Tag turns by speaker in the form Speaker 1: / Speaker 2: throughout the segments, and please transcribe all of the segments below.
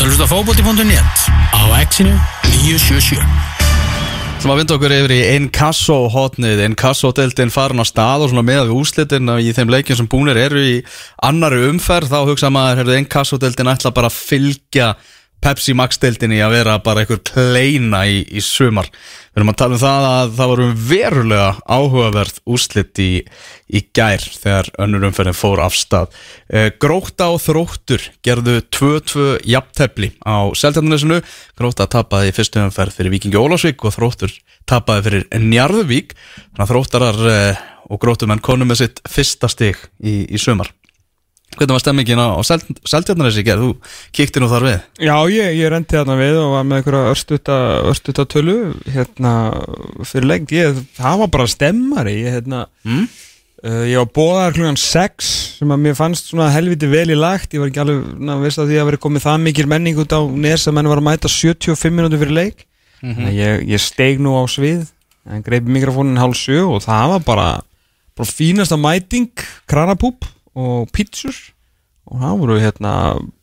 Speaker 1: ert að hlusta á fókbóti.net á exinu 977
Speaker 2: Svo maður vinda okkur yfir í Inkasso hotnið, Inkasso-deltinn farin á stað og svona með við úslitin í þeim leikin sem búinir eru í annari umferð. Þá hugsa maður, herðu, Inkasso-deltinn ætla bara að fylgja Pepsi Max-deltinn í að vera bara einhver kleina í, í sumar. Við erum að tala um það að það voru verulega áhugaverð úslit í, í gær þegar önnur umferðin fór af stað. Eh, Gróta og Þróttur gerðu 2-2 jafntefli á Seltjarnanesinu. Gróta tapaði í fyrstu umferð fyrir Vikingi Ólásvík og Þróttur tapaði fyrir Njarðvík. Þannig að Þróttarar eh, og Grótumenn konum með sitt fyrsta stig í, í sumar. Hvernig var stemmingin á Seltjarnaresi gerð? Þú kíkti nú þar við?
Speaker 3: Já, ég, ég rendi þarna við og var með einhverja örstuta, örstuta tölu hérna fyrir lengt. Ég, það var bara stemmari. Ég, hérna,
Speaker 2: Mm?
Speaker 3: uh, ég var bóðar klukkan 6 sem að mér fannst svona helviti vel í lagt. Ég var ekki alveg na, veist að því að veri komið það mikil menning út á nes að menn var að mæta 75 minúti fyrir leik. Þannig að ég, ég steig nú á svið, greipi mikrofónin hálf sjö og það var bara, bara fínasta mæting, kranapúp og pítsur og það voru hérna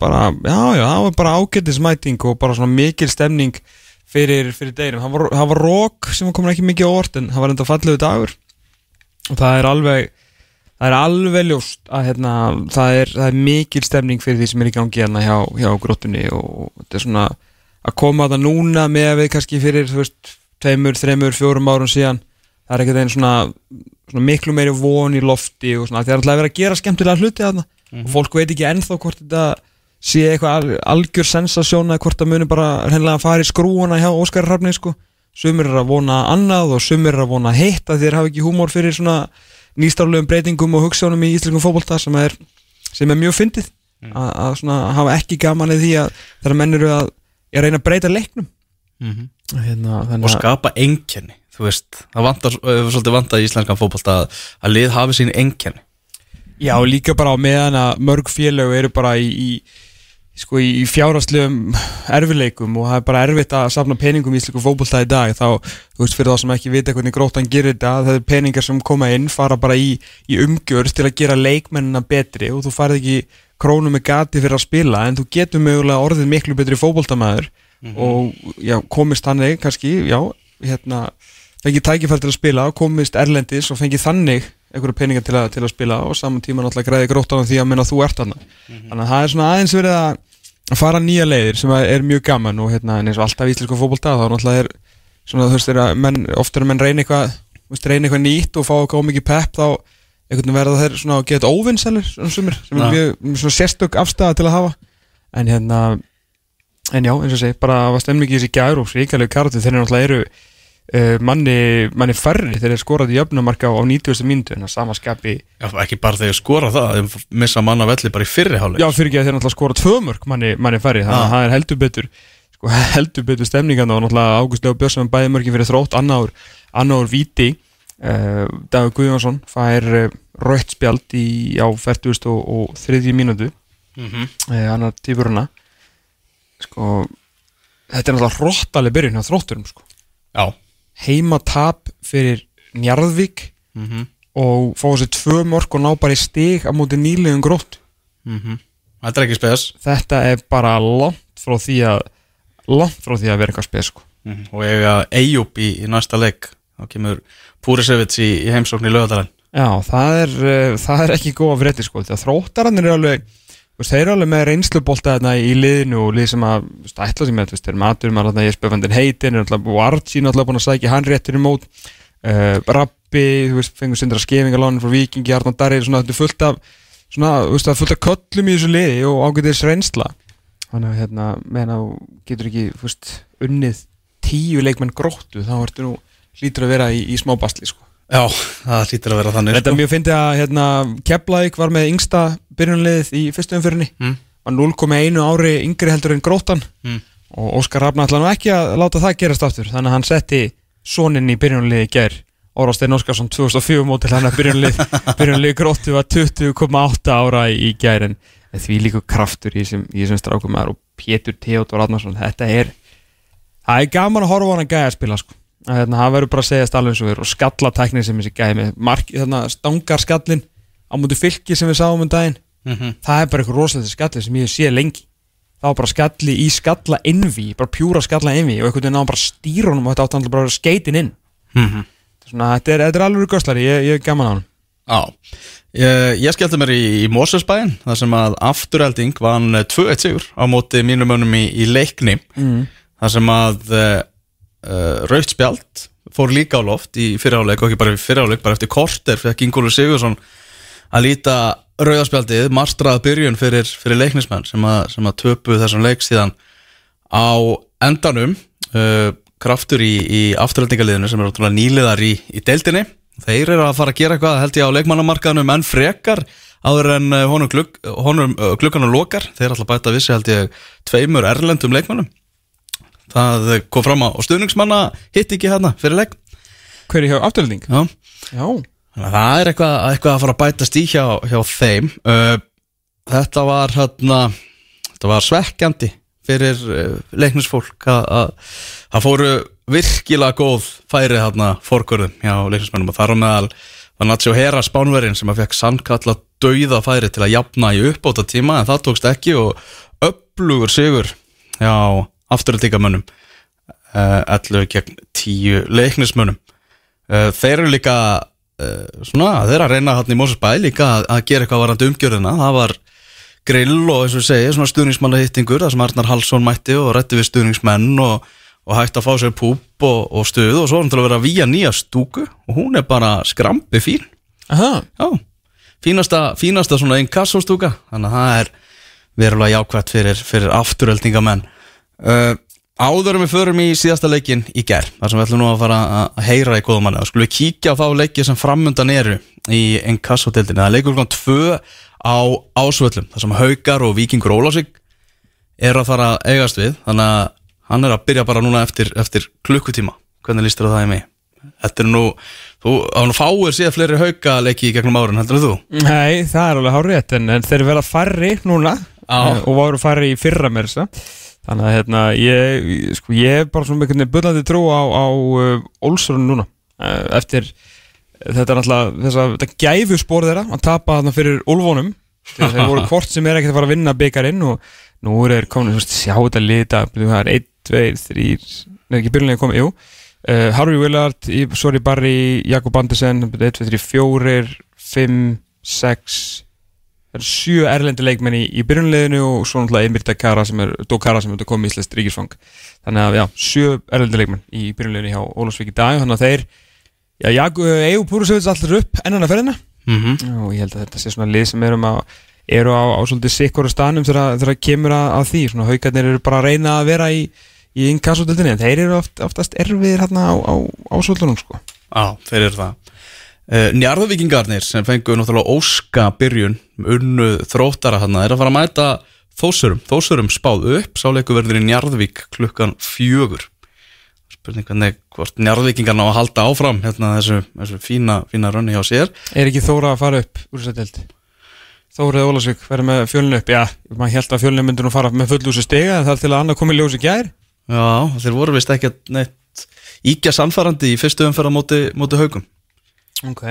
Speaker 3: bara, já, já, það var bara ágættismæting og bara svona mikil stemning fyrir, fyrir deginum, það var, það var rók sem kom ekki mikið á orð en það var enda fallegu dagur. Og það er alveg það er alveg ljóst að hérna, það, er, það er mikil stemning fyrir því sem er í gangi hérna hjá, hjá gróttunni og þetta er svona að koma það núna með að við kannski fyrir þú veist, tveimur, þreimur, fjórum árum síðan það er ekkert einn svona, svona miklu meiri von í lofti og svona, það er alltaf að vera að gera skemmtilega hluti þarna. Og fólk veit ekki ennþá hvort þetta sé eitthvað al, algjör sensasjón eða hvort það muni bara hennilega að fara í skrúuna hjá Óskar Hrafni sko. Sumir er að vona annað og sumir er að vona hitt að þér hafa ekki húmór fyrir svona nýstaflegum breytingum og hugssjónum í íslenskum fótbolta sem er, sem er mjög fyndið. Að, að svona hafa ekki gaman í því að þegar menn eru að, að reyna að breyta leiknum.
Speaker 2: Mhm.
Speaker 3: hérna,
Speaker 2: Og
Speaker 3: að
Speaker 2: skapa einkenni, þú veist. Það vantar, svolítið vantar í íslenskan fótbolta að, að lið hafi sín einkenni.
Speaker 3: Já, líka bara á meðan að mörg félög eru bara í, í, sko, í fjárhastlegum erfileikum og það er bara erfitt að safna peningum í íslensku fótbolta í dag þá, þú veist, fyrir þá sem ekki vita hvernig gróttan gerir þetta, það er peningar sem koma inn fara bara í, í umgjörð til að gera leikmennina betri og þú farið ekki krónu með gati fyrir að spila en þú getur mögulega orðið miklu betri fótboltamæður og já, komist þannig kannski, já, hérna fengið tækifæri til að spila, komist erlendis og fengið þannig einhverju peningar til að, til að spila og saman tíma náttúrulega græði gróttan því að menna þú ert þarna. Þannig að það er svona aðeins verið að fara nýja leiðir sem er mjög gaman og hérna en eins og alltaf í íslensku fótbolta þá náttúrulega er svona þú veist menn, ofta er menn reyna eitthvað reyna eitthvað nýtt og fá eitthvað mikið pepp þá einhvern veginn verða þeir svona að geta sumir sem er mjög svona sérstök afstæða til að hafa. En hérna en já eins og segi bara var stemmingi í þessi gær og svíkalegu kartu þeir náttúrulega eru manni, manni færri þeir eru skorað í jöfnumarka á 90. mínútu en að sama skapi
Speaker 2: Já, ekki bara þegar skora það, þeir missa manna velli bara í fyrri háleik.
Speaker 3: Já, fyrir ekki að þeir náttúrulega skora tvö mörg manni, manni færri, þannig að
Speaker 2: Ah.
Speaker 3: það er heldur betur sko, heldur betur stemningan og náttúrulega Ágúst Leo Björnsson bæði mörgin fyrir þrótt annar, annar víti uh, Dagur Guðjónsson fær uh, rautt spjald í, á 40 og, og þriðji mínútu
Speaker 2: Mm -hmm.
Speaker 3: uh, annar tífuruna sko þetta er náttúrulega hróttaleg byrjun á þrótturum sko.
Speaker 2: Já.
Speaker 3: heima tap fyrir Njarðvík
Speaker 2: Mm -hmm.
Speaker 3: og fá þessi tvö mörg og ná bara í stig á móti nýlegum grótt
Speaker 2: Mhm. Þetta er ekki spes.
Speaker 3: þetta er bara langt frá því að langt frá því að vera eitthvað spes sko.
Speaker 2: Mhm. Og ég að Eyjup í, í næsta leik, þá kemur Púrisevits í, í heimsókn í lögadalenn.
Speaker 3: já, það er, uh, það er ekki góða frétti sko, því að þróttarannir eru alveg þeir eru alveg með reynslubolta þarna í liðinu og lið sem að ætla sem með, þú veist, þeir eru matur með þarna ég spöfandinn heitin, er alltaf, og Archie náttúrulega búin að sækja hann réttur í mót. Uh, Rappi, þú veist, fengur sindra skefingalánin frá Vikingi, Arnar Darri svona, þetta er fullt af svona, þú veist, það er fullt af köllum í þessu liði og ágætis reynsla. Þannig að hérna, meðan þú getur ekki, þú veist, unnið tíu leikmenn gróttu, þá ertu nú hlýtur að vera í, í smá basli, sko.
Speaker 2: Já, það hlýtur að vera þannig.
Speaker 3: Þetta er mjög fyndið að hérna, Keflavík var með yngsta byrjunliðið í fyrstu umfyrinni
Speaker 2: Mm.
Speaker 3: var 0,1 ári yngri heldur en grótan
Speaker 2: Mm.
Speaker 3: og Óskar Rafna ætla nú ekki að láta það gerast aftur þannig að hann setti soninn í byrjunliðið í gær Órasteinn Óskarsson 2004 mótil hann að byrjunlið gróttu var 20,8 ára í, gær en því líka kraftur í þessum, maður og Pétur Theodor Adnarsson þetta er það er gaman að horfa á hann að gæja að spila sko. að hérna, það verður bara að segja eins og og skallatækni sem þessi mark, þarna, stangar skallin á múti fylki sem við sáum um daginn
Speaker 2: Mhm.
Speaker 3: það er bara eitthvað rosalega skalli sem ég sé lengi var bara skalli í skalla innví bara pjúra skalla innví og einhvern veginn náðum bara stýra honum og þetta hann bara að skeitin inn
Speaker 2: Mhm.
Speaker 3: svona, þetta er, þetta er alveg göslari, ég, ég er gaman á hann
Speaker 2: Já, ég, ég skellti mér í, í Mosesbæin þar sem að afturhelding vann 2-1 sigur á móti mínum önum í, í leikni
Speaker 3: mm.
Speaker 2: þar sem að uh, uh, Raut Spjald fór líka á loft í fyriráleik og ekki bara í fyriráleik, bara eftir korter fekk Ingólu Sigursson að líta rauðarspjaldið, marstrað byrjun fyrir, fyrir leiknismenn sem að, sem að töpu þessum leik síðan á endanum uh, kraftur í, í afturhaldingaliðinu sem er ótrúlega nýliðar í, í deildinni. Þeir eru að fara að gera eitthvað held ég á leikmannamarkaðunum en frekar áður en uh, honum, glugg, honum uh, glugganum lokar. Þeir ætla að bæta vissi held ég tveimur erlendum leikmannum það kom fram á stuðningsmanna hitt ekki hérna fyrir leik.
Speaker 3: Hver er hjá afturlending?
Speaker 2: Já.
Speaker 3: Já,
Speaker 2: það er eitthvað, eitthvað að fara að bætast í hjá, hjá þeim. Þetta var hérna Þetta var svekkjandi fyrir leiknisfólk að- að það fóru virkilega góð færi hérna fórkvörðum hjá leiknismennum og þar á meðal var Natsjó Hera spánverinn sem að fekk sannkalla dauða færi til að jafna í uppbóta tíma en það tókst ekki og upplugur sigur hjá afturöldingamönnum uh, 11 gegn 10 leiknismönnum. Þeir eru líka svona, þeir eru að reyna hann í Mósusbæ líka að, að gera eitthvað varandi umgjörðina. Það var grill og eins og segi svona stuðningsmanna hittingur, það sem Arnar Hallsson mætti og rætti við stuðningsmenn og, og hægt að fá sér púp og, og stuð og svo hann til að vera að víja nýja stúku og hún er bara skrambi fín. Já, fínasta, fínasta svona inkassostúka. Þannig að það er verulega jákvæmt fyrir, fyrir afturöldingamenn uh, Áður en við förum í síðasta leikin í ger þar sem við ætlum nú að fara að heyra í góðumanni og skulum við kíkja á þá leiki sem framundan eru í inkassotildinni það er leikur klokkan tvö á ásvöllum þar sem Haukar og Víkingur Ólásík er að fara að eigast við þannig að hann er að byrja bara núna eftir, eftir klukkutíma hvernig líst þér á það í mig? Þetta er nú, þú, á nú fáir síðan fleiri haukaleiki í gegnum árin heldur þú?
Speaker 3: nei, það er alveg hár rétt en, en þeir verða færri núna
Speaker 2: Já.
Speaker 3: eh, og voru færri í fyrra mér þannig að hérna, ég, sko, ég er bara svona einhvern veginn bullandi trú á, á uh, Olsson núna. Uh, eftir þetta er alltaf þess að þetta gæfu spór þeirra að tapa þarna fyrir Ulfónum þeir voru hvort sem er ekkert að fara að vinna byggarinn og nú er þeir komin, veist, sjá þetta lita það er 1, 2, 3 neður ekki byrjunlega komið, jú. Uh, Harvey Willard, í- Sorry Barry Jakob Andersen, 1, 2, 3, 4 5, 6 það eru sjö erlendi leikmenn í, í byrjunleginu og svo náttúrulega Emir Dakara sem er, Dokara sem er að koma í Íslands ríkisfang. Þannig að já, sjö erlendi leikmenn í byrjunleginu hjá Ólafsvík í dag. Þannig að þeir, já, Jakob, Egu Púrusevits allir upp ennan að ferðina.
Speaker 2: Mm -hmm.
Speaker 3: og ég held að þetta sé svona lið sem erum að eru á, á svolítið sikkur stanum þegar þegar kemur að, að því. Svona haugarnir eru bara að reyna að vera í í inkassotildinni, en þeir eru oft, oftast erfiðir hérna á, á, á svolunum sko.
Speaker 2: Já, þeir eru það Njarðvíkingarnir sem fengu náttúrulega óska byrjun unnu þróttara hann er að fara að mæta þósurum, þósurum spáð upp sáleiku verður í Njarðvík klukkan fjögur. Spurning hvernig hvort Njarðvíkingarna á að halda áfram hérna þessu, þessu fína, fína rönni hjá sér.
Speaker 3: Er ekki Þóra að fara upp úr þess að deild? Þóra eða Ólasvík verður með fjölinu upp, já, maður held að fjölinu myndir nú fara með fullúsi stiga en það er til að annað komið ljós í gær.
Speaker 2: Já, þeir voru vist ekki neitt íkja sannfærandi í fyrstu umferð á móti, móti haugum
Speaker 3: Ok,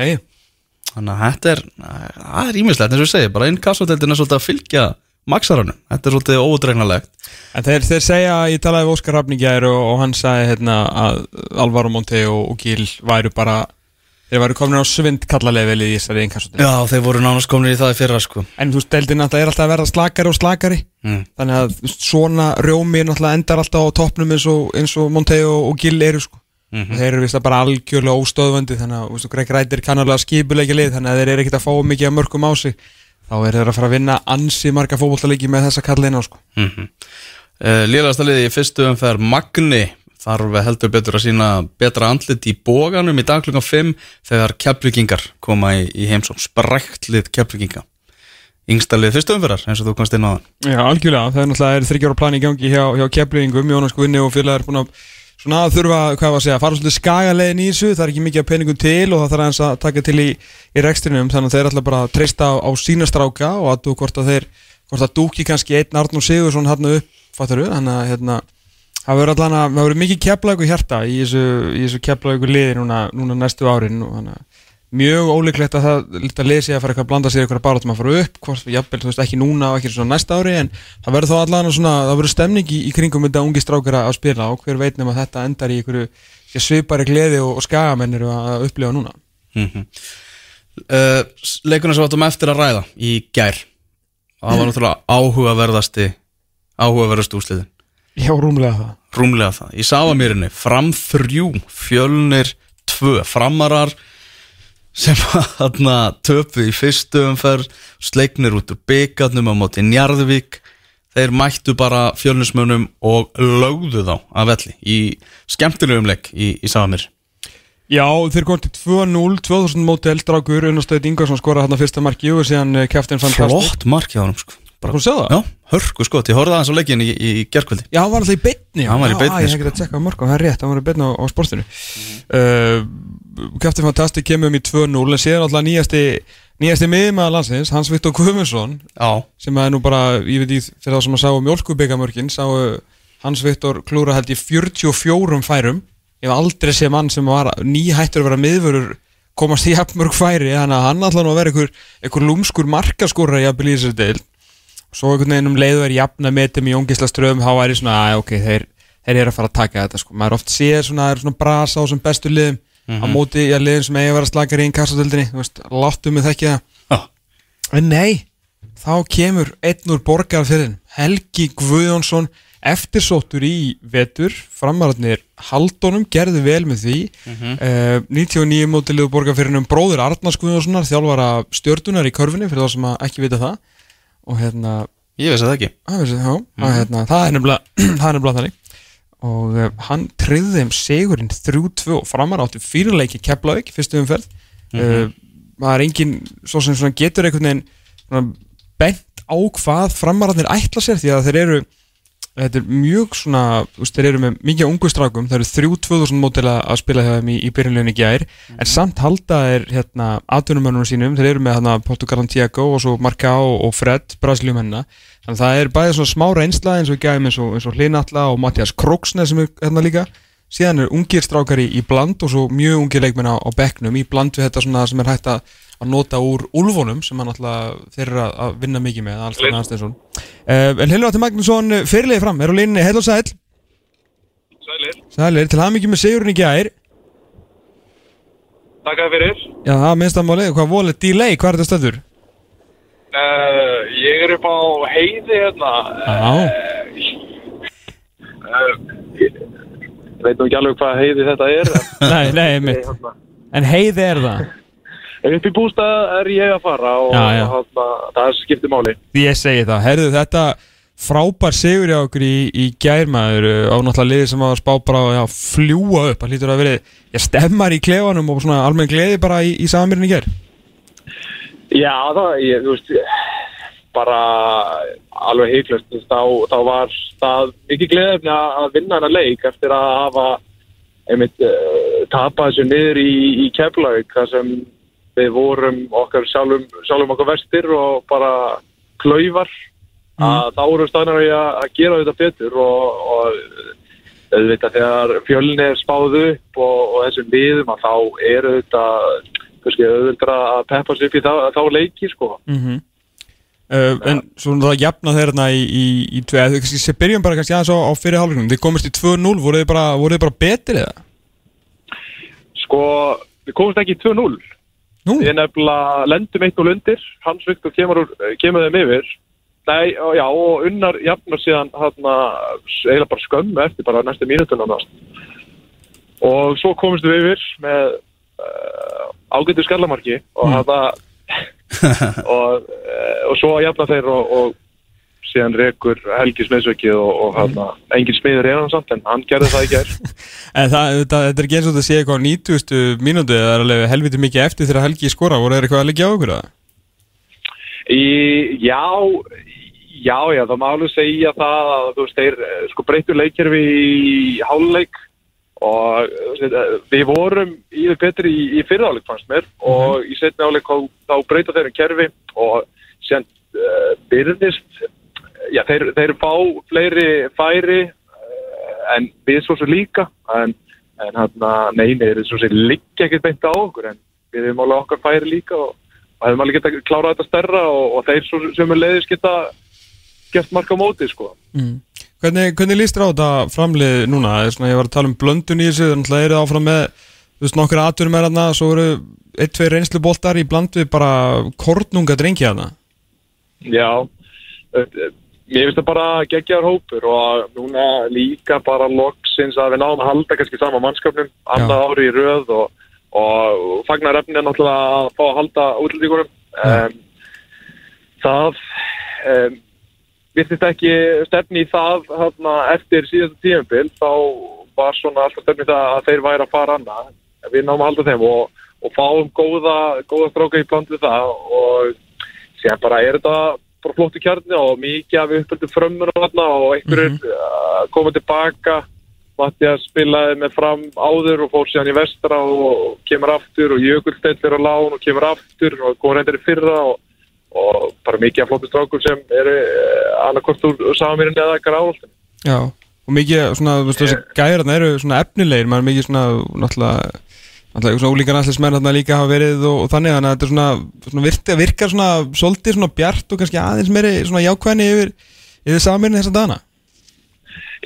Speaker 2: Þannig að þetta er, það er ímislegt eins og ég segi, bara inn kassoteldin er svolítið að fylgja maksaranum, þetta er svolítið ódregnalegt
Speaker 3: en þeir, þeir segja, ég talaði við Óskar gær og, og hann sagði hérna að Alvaro Monte og, og Gil væru bara þeir væru komin á svindkallalevelið í þessari inkassotildinni
Speaker 2: Já, þeir voru nánast komin í það í fyrra sko.
Speaker 3: En þú veist, deildin náttúrulega er alltaf að verða slakari og slakari.
Speaker 2: Mm.
Speaker 3: Þannig að svona rjómi náttúrulega endar alltaf á toppnum eins og, og Monteo og Gill eru sko.
Speaker 2: Mhm.
Speaker 3: Þeir eru vist að bara algjörlega óstöðvandi Þannig að þú veist, Greg Rættir kannarlega skipuleikja lið Þannig að þeir eru ekkert að fá mikið að mörgum á sig Þá er þeir að fara að vinna ansi marga fótbollaleiki með þessa kallina sko.
Speaker 2: Mm -hmm. uh, Lélagasta liði í fyrstu umferð Magni þarf heldur betur að sína betra andlit í bóganum í dag klukkan 5 þegar keflugingar koma í, í heimsóm sprækt lið kefluginga yngsta lið fyrstu umferðar eins og þú komst inn á það
Speaker 3: Já, algjörlega, það er náttúrulega þryggjára plan í gangi hjá, hjá að svona að þurfa, hvað var að segja, fara svolítið skagalegin í þessu, það er ekki mikið af peningum til og það þarf aðeins að taka til í, í rekstrinum. Þannig að þeir ætla bara að treysta á, á sína stráka og að þú hvort að þeir hvort að dúki kannski einn Arnur Sigursson hann upp, fattar þú, þannig að hérna það verður allan að, það verður mikið keflagu hjarta í þessu, í þessu keflagu liði núna, núna næstu árin og þannig að mjög ólíklegt að það lítið að lesi að fara eitthvað að blanda sér eitthvað barátum að fara upp hvort, jafnvel, þú veist, ekki núna og ekki svona næsta ári en það verður þá allan svona, það verður stemning í, í kringum þetta ungi strákara að spila og hver veit nema að þetta endar í einhverju ja, svipari gleði og, og skagamennir að upplifa núna.
Speaker 2: Mm -hmm. uh, Leikurinn sem áttum eftir að ræða í gær það var náttúrulega áhugaverðasti áhugaverðast úsliðin
Speaker 3: Já, rúmlega það.
Speaker 2: Rúmlega það, í Sáamýrinni fram þrjú, fjölnir tvö, framarar sem þarna töpu í fyrstu umferð sleiknir út úr byggarnum á móti Njarðvík. Þeir mættu bara fjölnismönum og lögðu þá að velli í skemmtilegum leik í, í Sáamýr
Speaker 3: Já, þeir kom til 2-0 2000 móti eldrákur, Unnastöð Ingarsson skora hérna fyrsta marki og síðan kæftin
Speaker 2: Flott marki á hann sko
Speaker 3: Bara hún segða það?
Speaker 2: Já, hörku sko, ég horfði aðeins á leikin í, í, í gerðkvöldi
Speaker 3: Já, hann var alltaf í beitni
Speaker 2: Hann var í beinni,
Speaker 3: Já, ég hef
Speaker 2: sko.
Speaker 3: ekki að tjekka á morgun, það er rétt, hann var í beitni á, á sportinu mm. uh, Kæftin Fantastic kemur um í 2-0 en síðan alltaf nýjasti nýjasti miðmaða landsins, Hans Viktor Guðmundsson
Speaker 2: Já,
Speaker 3: sem er nú bara, ég veit í fyrir það sem að sá mjölkubíkamörkin, sá Hans Viktor klúra held í 44 færum, ég hef aldrei sé mann sem var nýhættur að vera miðvörur komast í jafnmörg færi, þannig að hann alltaf nú að vera einhver, einhver lúmskur markaskóra í að byrja þessu deil svo einhvern veginn um leiðu er jafna metum í óngisla ströðum, þá er ég svona, að ok, þeir, þeir eru að fara að taka þetta sko, maður oft sér svona, það er svona brasa á sem bestu liðum, á móti í að liðum sem eigi að vera slakar í einn kassatöldinni, þú veist, láttu mig þekki það.
Speaker 2: Já,
Speaker 3: En nei, þá kemur einn úr borgarfjörðin, Helgi Guðjónsson, eftirsóttur í vetur, framararnir Haldónum, gerði vel með því, uh, 99 mótiliðu borgarfjörðinum bróður Arnars Guðjónssonar, þjálfara stjördunar í körfinni, fyrir þá sem að ekki vita það, og hérna,
Speaker 2: ég veist það ekki.
Speaker 3: Að veist, já, að, hérna það er nefnilega, er þannig. Og uh, hann tryggði þeim sigurinn 3-2 og framar áttu fyrirleiki Keflavík, fyrstu umferð. Uh, það er engin, svo sem getur einhvern veginn bent á hvað framararnir ætla sér því að þeir eru þetta er mjög svona, þú veist, þeir eru með mikið ungu strákum, það eru þrjú 2000 mótil að spila hjá þeim í, í byrjunleginni gær en samt halda þeir hérna atvinnumönnunum sínum, þeir eru með hérna Portugalan Tiago og svo Marcao og Fred Brasiliumenna, þannig að það er bæðið svona smá reynsla eins og gæðum eins og, og Hlinatla og Mattias Kroksnes sem er hérna líka síðan er ungir strákar í, í bland og svo mjög ungir leikmenn á, á bekknum í bland við þetta svona sem er hægt að að nota úr úlfunum sem hann alltaf þeir eru að- að vinna mikið með Alstein Ansteinsson uh, En Hildur Átti Magnússon fyrirlegi fram, er á línni heil og sæl
Speaker 4: Sælir,
Speaker 3: Sælir, til hafmyggjum með sigurinn í gær.
Speaker 4: Takk fyrir.
Speaker 3: Já, það minnst að máli, hvað volið delay, hvað er þetta stöður?
Speaker 4: Uh, ég er upp á heiði hérna.
Speaker 3: Já,
Speaker 4: Uh, ég veit nú ekki alveg hvað heiði þetta er.
Speaker 3: nei, nei, mitt
Speaker 4: hérna,
Speaker 3: En heiði er það
Speaker 4: upp í bústað er ég að fara og
Speaker 3: Já, já.
Speaker 4: Hérna, það skiptir máli.
Speaker 3: Ég segi það, herðu þetta frábær sigur hjá okkur í, í gærmaður á náttúrulega liði sem var spá bara að já, fljúa upp, það hlýtur að verið ég stemmar í klefanum og svona almenn gleði bara í, í samirinn í gær
Speaker 4: Já, það, ég, þú veist, bara alveg heiklust. Þá, þá var það mikið gleðefni að vinna hana leik eftir að hafa einmitt uh, tapað þessu niður í, í Keflavík þar sem við vorum okkar sjálfum, sjálfum okkar vestir og bara klaufar að þá vorum staðnar í að, gera þetta betur og, og auðvitað þegar fjölni er spáð upp og, og þessum liðum að þá er auðvitað kannski auðvitað að peppa sér upp í þá, þá leiki sko.
Speaker 3: mm -hmm. Uh, En svona það jafna þeirna í, í, í tvei, þau kannski sem byrjum bara kannski aðeins á, á fyrir hálfleiknum, þið komist í 2-0 voruð þið bara, voruð þið bara betri eða?
Speaker 4: Sko, við komumst ekki í 2-0
Speaker 3: Nú,
Speaker 4: Við nefnilega lendum eitt og lundir Hans Viktor kemur, úr- kemur þeim yfir. Nei, og já, og unnar jafnar síðan hérna, eiginlega bara skömmu eftir bara næstu mínútuna næst. og svo komumst við yfir með uh, ágættu skallamarki og hérna og, uh, og svo jafna þeir og, og síðan rekur Helgi smiðsveikið og, og hérna, engin smiður er hann samt en hann gerði það í gær
Speaker 3: en það, þetta, þetta er ekki eins og þetta sé eitthvað á 90. mínútu eða það er alveg helviti mikið eftir þegar Helgi skora, voru þeir eitthvað að leggja á okkur?
Speaker 4: Í, já, já, já, það má alveg segja það að þú veist, þeir eh, sko breytur leikjörfi í háluleik og veist, eh, við vorum í þau betri í, í fyrirháleik fannst mér og í setni háleik þá, breyta þeir um kerfi og síðan uh, byrðist, já, þeir, þeir fá fleiri færi uh, en við svo sem líka en, en hann að neini, þeir svo sem liggja ekkert beint á okkur en við hefum alveg okkar færi líka og, og hefum alveg geta klárað þetta stærra og, og þeir svo, sem er leiðis geta gert marka móti sko.
Speaker 3: Mm. Hvernig, hvernig líst þér á þetta framlið núna? Það er Svona, ég var að tala um blöndun í þessu, þannig að það eru áfram með þú veist, nokkru aturum er þarna, svo eru ein, tvei reynslu boltar í bland við bara kornunga drengi þarna.
Speaker 4: Já, ö- mér finnst það bara geggjar hópur og núna líka bara loksins að við náum að halda kannski sama mannskapnum annað ári í röð og, og fagnar efni er náttúrulega að fá að halda útlendingunum. Um, það um, virtist ekki stefni í það hana, eftir síðasta tíumbil þá var svona alltaf stefni það að þeir væri að fara annað. Við náum að halda þeim og, og fáum góða, góða stráka í bland við það og síðan bara er þetta bara flottu kjarni og mikið af uppöldu frömmur og einhverjir mm -hmm. koma tilbaka Mattias spilaði með fram áður og fór síðan í vestra og kemur aftur og Jökulsteinn er á lán og kemur aftur og kom reyndir í fyrra og, og bara mikið af flottu strákur sem eru annarkort úr samirinn eða gráðoltin.
Speaker 3: Já, og mikið svona, þú veist, þessi gæðarna eru svona efnilegir, maður er mikið svona, náttúrulega, náttúrulega svona ólíkan allir smenn þarna líka hafa verið og, og þannig, þannig að þetta er svona, svona virkar, virkar svona, svolítið svona bjart og kannski aðeins meiri svona jákvæðni yfir, yfir samirinn þess að dana.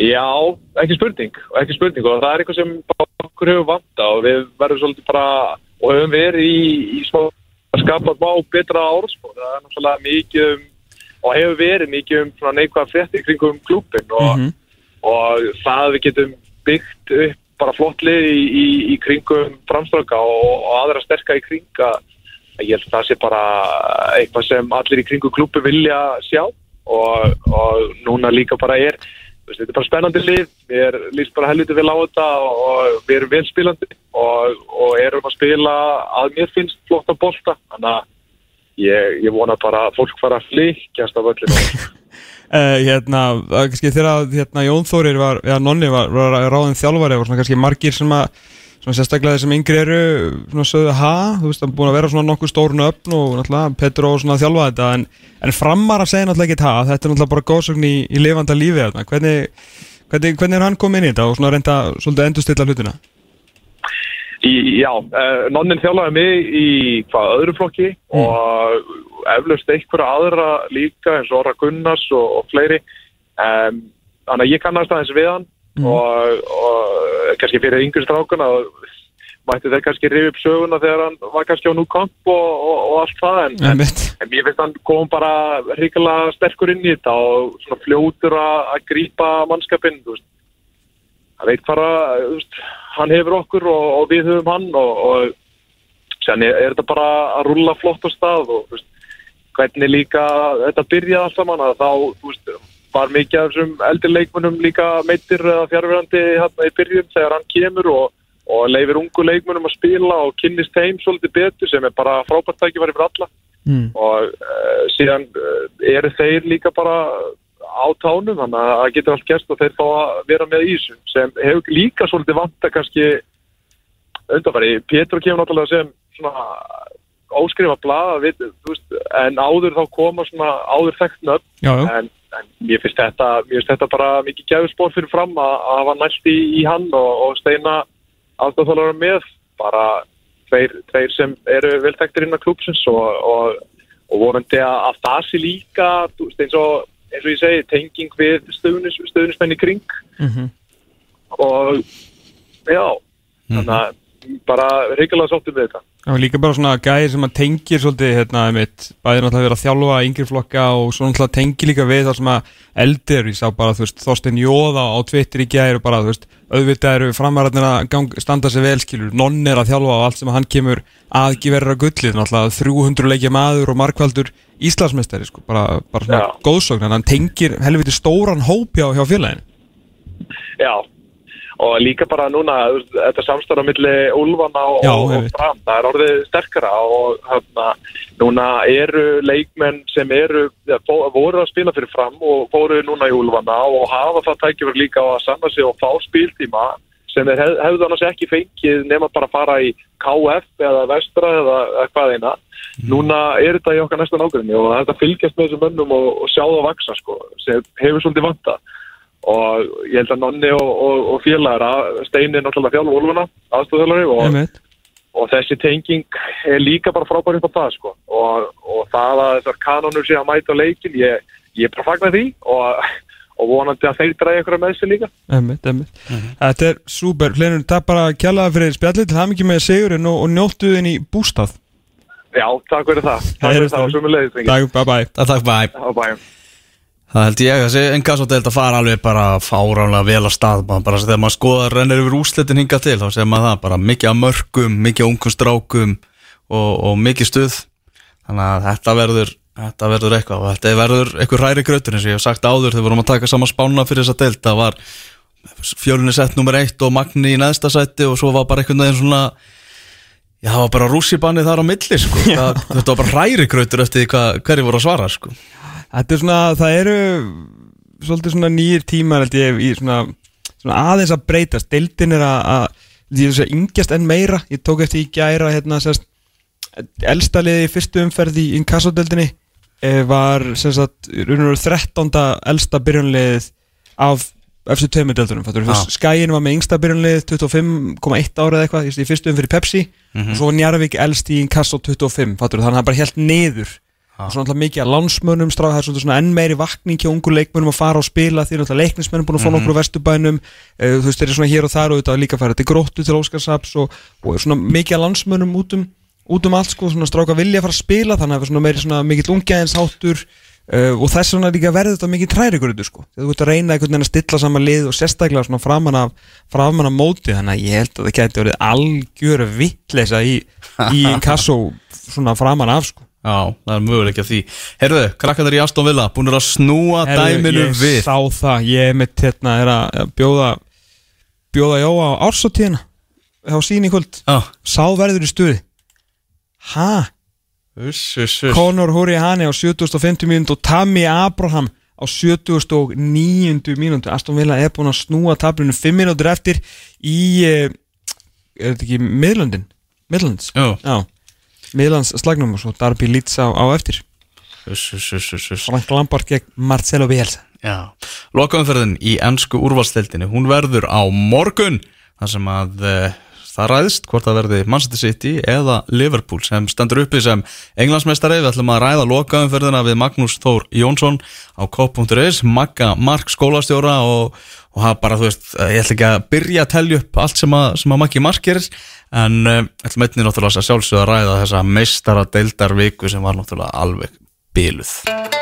Speaker 4: Já, ekki spurning, ekki spurning og það er eitthvað sem okkur hefur vanta og við verðum svolítið bara og hefum verið í, í smá að skapa má betra áraspor það er náttúrulega mikið um og hefur verið mikið um svona neikvæða frétti kringum klúpin og,
Speaker 3: Mhm.
Speaker 4: og það við getum byggt upp bara flottlið í, í, í kringum framstráka og, og aðra sterka í kringa ég held að það sé bara eitthvað sem allir í kringum klúpi vilja sjá og, og núna líka bara er þetta er bara spennandi lið. Við líst bara helviti vel á þetta og við erum velspilandi og, og erum að spila að mér finnst flotta bolta. Þannig að ég, ég vona bara að fólk fara að flikjast af öllum
Speaker 3: Uh, hérna, kannski þegar hérna, Jón Þórir var, eða Nonni var, var ráðin þjálfari og svona kannski margir sem að svona sérstaklega þeir sem yngri eru svona sögðu ha, þú veist, það er búin að vera svona nokkuð stórun öfn og náttúrulega Petru og svona þjálfa þetta en, en framar að segja náttúrulega ekki ha. Þetta er náttúrulega bara góðsögn í, í lifanda lífi þarna. hvernig, hvernig, hvernig er hann komið inn í þetta og svona reynda svolítið endurstilla hlutina
Speaker 4: Í, já, uh, nonnin þjálfaði mig í hvað öðru flokki og eflaust einhverja aðra líka eins og Orra Gunnars og, og fleiri. Um, þannig að ég kannast aðeins við hann og, og kannski fyrir yngri strákuna og mætti þeir kannski rifja upp söguna þegar hann var kannski á núkamp og, og, allt það en, en, en ég finnst hann kom bara ríkilega sterkur inn í þetta og svona fljótur að að grípa mannskapinn þú veist hann veit veist, hann hefur okkur og, og við höfum hann og, og sen er, er þetta bara að rulla flott á stað og veist, hvernig líka þetta byrjaði allt saman að þá, veist, var mikið af þessum eldri leikmönnum líka meittir eða fjárverandi hérna í byrjun þegar hann kemur og, og leifir ungu leikmönnum að spila og kynnist þeim svolítið betur sem er bara frábært tækifæri fyrir alla
Speaker 3: mm.
Speaker 4: og uh, síðan uh, eru þeir líka bara á tánum þannig að það getur allt gerst og þeir fá að vera með í þessu sem hefur líka svolítið vanta kannski undanfæri, Pétur kemur náttúrulega sem svona óskrifa við, þú veist, en áður þá koma svona áður
Speaker 3: Já, já,
Speaker 4: en, en mér finnst þetta mér finnst þetta bara mikið gæfusbór fyrir fram að, hafa næst í, í hann og, og steina aðstæðalara með bara tveir, tveir sem eru vel þekktir innan klúpsins og, og, og vonandi að, að það sé líka eins og, eins og ég segi tenging við stöðunis, stöðunismenn í kring
Speaker 3: Mhm.
Speaker 4: og já þannig að bara reyngilega sáttum við þetta
Speaker 3: Það var líka bara svona gæðir sem að tengir svolítið hérna mitt, bæðir náttúrulega verið að þjálfa yngri flokka og svo náttúrulega tengir líka við það sem að eldir, ég sá bara þú veist Þorstein Jóða á Twitter í gæðir og bara þú veist auðvitað eru framvararnir að standa sig vel skilur, nonn er að þjálfa og allt sem hann kemur aðgi verður að gullið, náttúrulega 300 leikja maður og markvaldur Íslandsmeistari sko, bara, bara svona góðsögn. En hann tengir helviti stóran hóp hjá, hjá félaginu.
Speaker 4: Já, og líka bara núna þetta samstarf á milli Úlfana og,
Speaker 3: Já,
Speaker 4: og. Fram, það er orðið sterkara og hérna, núna eru leikmenn sem eru voru að spila fyrir Fram og fóru núna í Úlfana og hafa það tækifur líka á að sanna sig og fá spiltíma sem þeir hef, hefðu annars ekki fengið nema bara að fara í KF eða Vestra eða, eða hvað eina. Núna er þetta í okkar næsta nákvæmni og þetta fylgjast með þessum mönnum og, og sjá það vaksa sko, sem hefur svolítið vanta og ég held að Nonni og, og, og félagar að Steini er náttúrulega þjálf Úlfuna aðstofþjálfari og, og þessi tenging er líka bara frábær upp á það sko. Og, og það að þessar kanonur sé að mæta leikin ég, ég er bara fagnar því og, og vonandi að þeir dræði ykkur með sig líka.
Speaker 3: Einmitt, einmitt. Þetta er súper, Hlinur, takk bara kjallaða fyrir spjallið. Til það mikið með sigurinn og, og njóttu þinn í bústað.
Speaker 4: Já, takk fyrir það. Takk fyrir það og svo með leiðis
Speaker 3: Takk, bye bye
Speaker 2: Það takk bæ
Speaker 4: Já, bæjum
Speaker 2: Það held ég að þessi engasóteld að fara alveg bara fáránlega vel að stað bara, þegar maður skoðar rennir yfir úslitin hinga til þá segir maður það bara mikið af mörgum mikið af ungum strákum og, og mikið stuð þannig að þetta verður þetta verður eitthvað og þetta verður eitthvað hræri grötur eins og ég hef sagt áður þegar vorum að taka sama spána fyrir þessa deild það var fjölunni sett nummer eitt og Magni í neðsta sætti og svo var bara einhvern veginn svona já það var bara rússibanni þar á milli sko. það, þetta var bara hræri grötur eftir hverju voru að svara sko.
Speaker 3: Þetta er svona, það eru svolítið svona nýjir tímar held ég í svona, svona aðeins að breytast. Deildin er að, að ég sé yngjast enn meira, ég tók eftir í gæra hérna sérst elsta liði í fyrstu umferð í inkassodeldinni eh, var og veru 13. elsta byrjunliðið af eftir tveimur deildunum.
Speaker 2: Já.
Speaker 3: Skæin var með yngsta byrjunliðið 25,1 ára eða eitthvað í fyrstu umferð í Pepsi. Og svo var Njarvík elst í inkasso 25 fattur, þannig að það bara helt niður og svo náttúrulega mikið að lánsmönnum strá, það er svona enn meiri vakning hjá ungu leikmönnum að fara og spila. Því náttúrulega leiknismennum búin að fá nokkur á vesturbænum. Uh, þú veist, þeir eru svona hér og þar og þetta líka fara til gróttu til Óskarsaps og, og svona mikið að lánsmönnum út um, út um allt sko, svona stráka vilja að fara að spila þannig að það er svona meiri svona mikill ungjæðinsháttur uh, og þess vegna líka verður þetta mikið trærikurðu sko, þú ert að reyna einhvern veginn að stilla saman lið og sérstaklega svona framan af, ég
Speaker 2: Já, það er möguleik að því. Herðu, krakkarnir í Aston Villa búinir að snúa
Speaker 3: Herru,
Speaker 2: dæminu
Speaker 3: ég
Speaker 2: við.
Speaker 3: sá það, ég er mitt hérna er að bjóða bjóða Jóa á ársatíðina á sín í kvöld,
Speaker 2: Já,
Speaker 3: sá verður í stuði.
Speaker 2: Uss
Speaker 3: Conor Hurri Hani á 7050 mínútu og Tammy Abraham á 79 mínútu. Aston Villa er búin að snúa tablinu 5 mínútur eftir í eh, er þetta ekki Midlandin Midlands,
Speaker 2: Já,
Speaker 3: já Midlands slagnum og svo Darby Leeds á, á eftir. Frank Lampard gegn Marcelo Bielsa.
Speaker 2: Já, lokaumferðin í ennsku úrvalstildinni Hún verður á morgun þar sem að uh, það ræðist hvort það verði Manchester City eða Liverpool sem stendur uppi sem englandsmeistari. Við ætlum að ræða lokaumferðina við Magnús Þór Jónsson á K.is Magga Mark skólastjóra og, og bara, þú veist, eh, ég ætla ekki að byrja að telja upp allt sem að, sem að Maggi Mark gerir en uh, ætlum einnig náttúrulega að sjálfsögða að ræða þessa meistara deildar viku sem var náttúrulega alveg byluð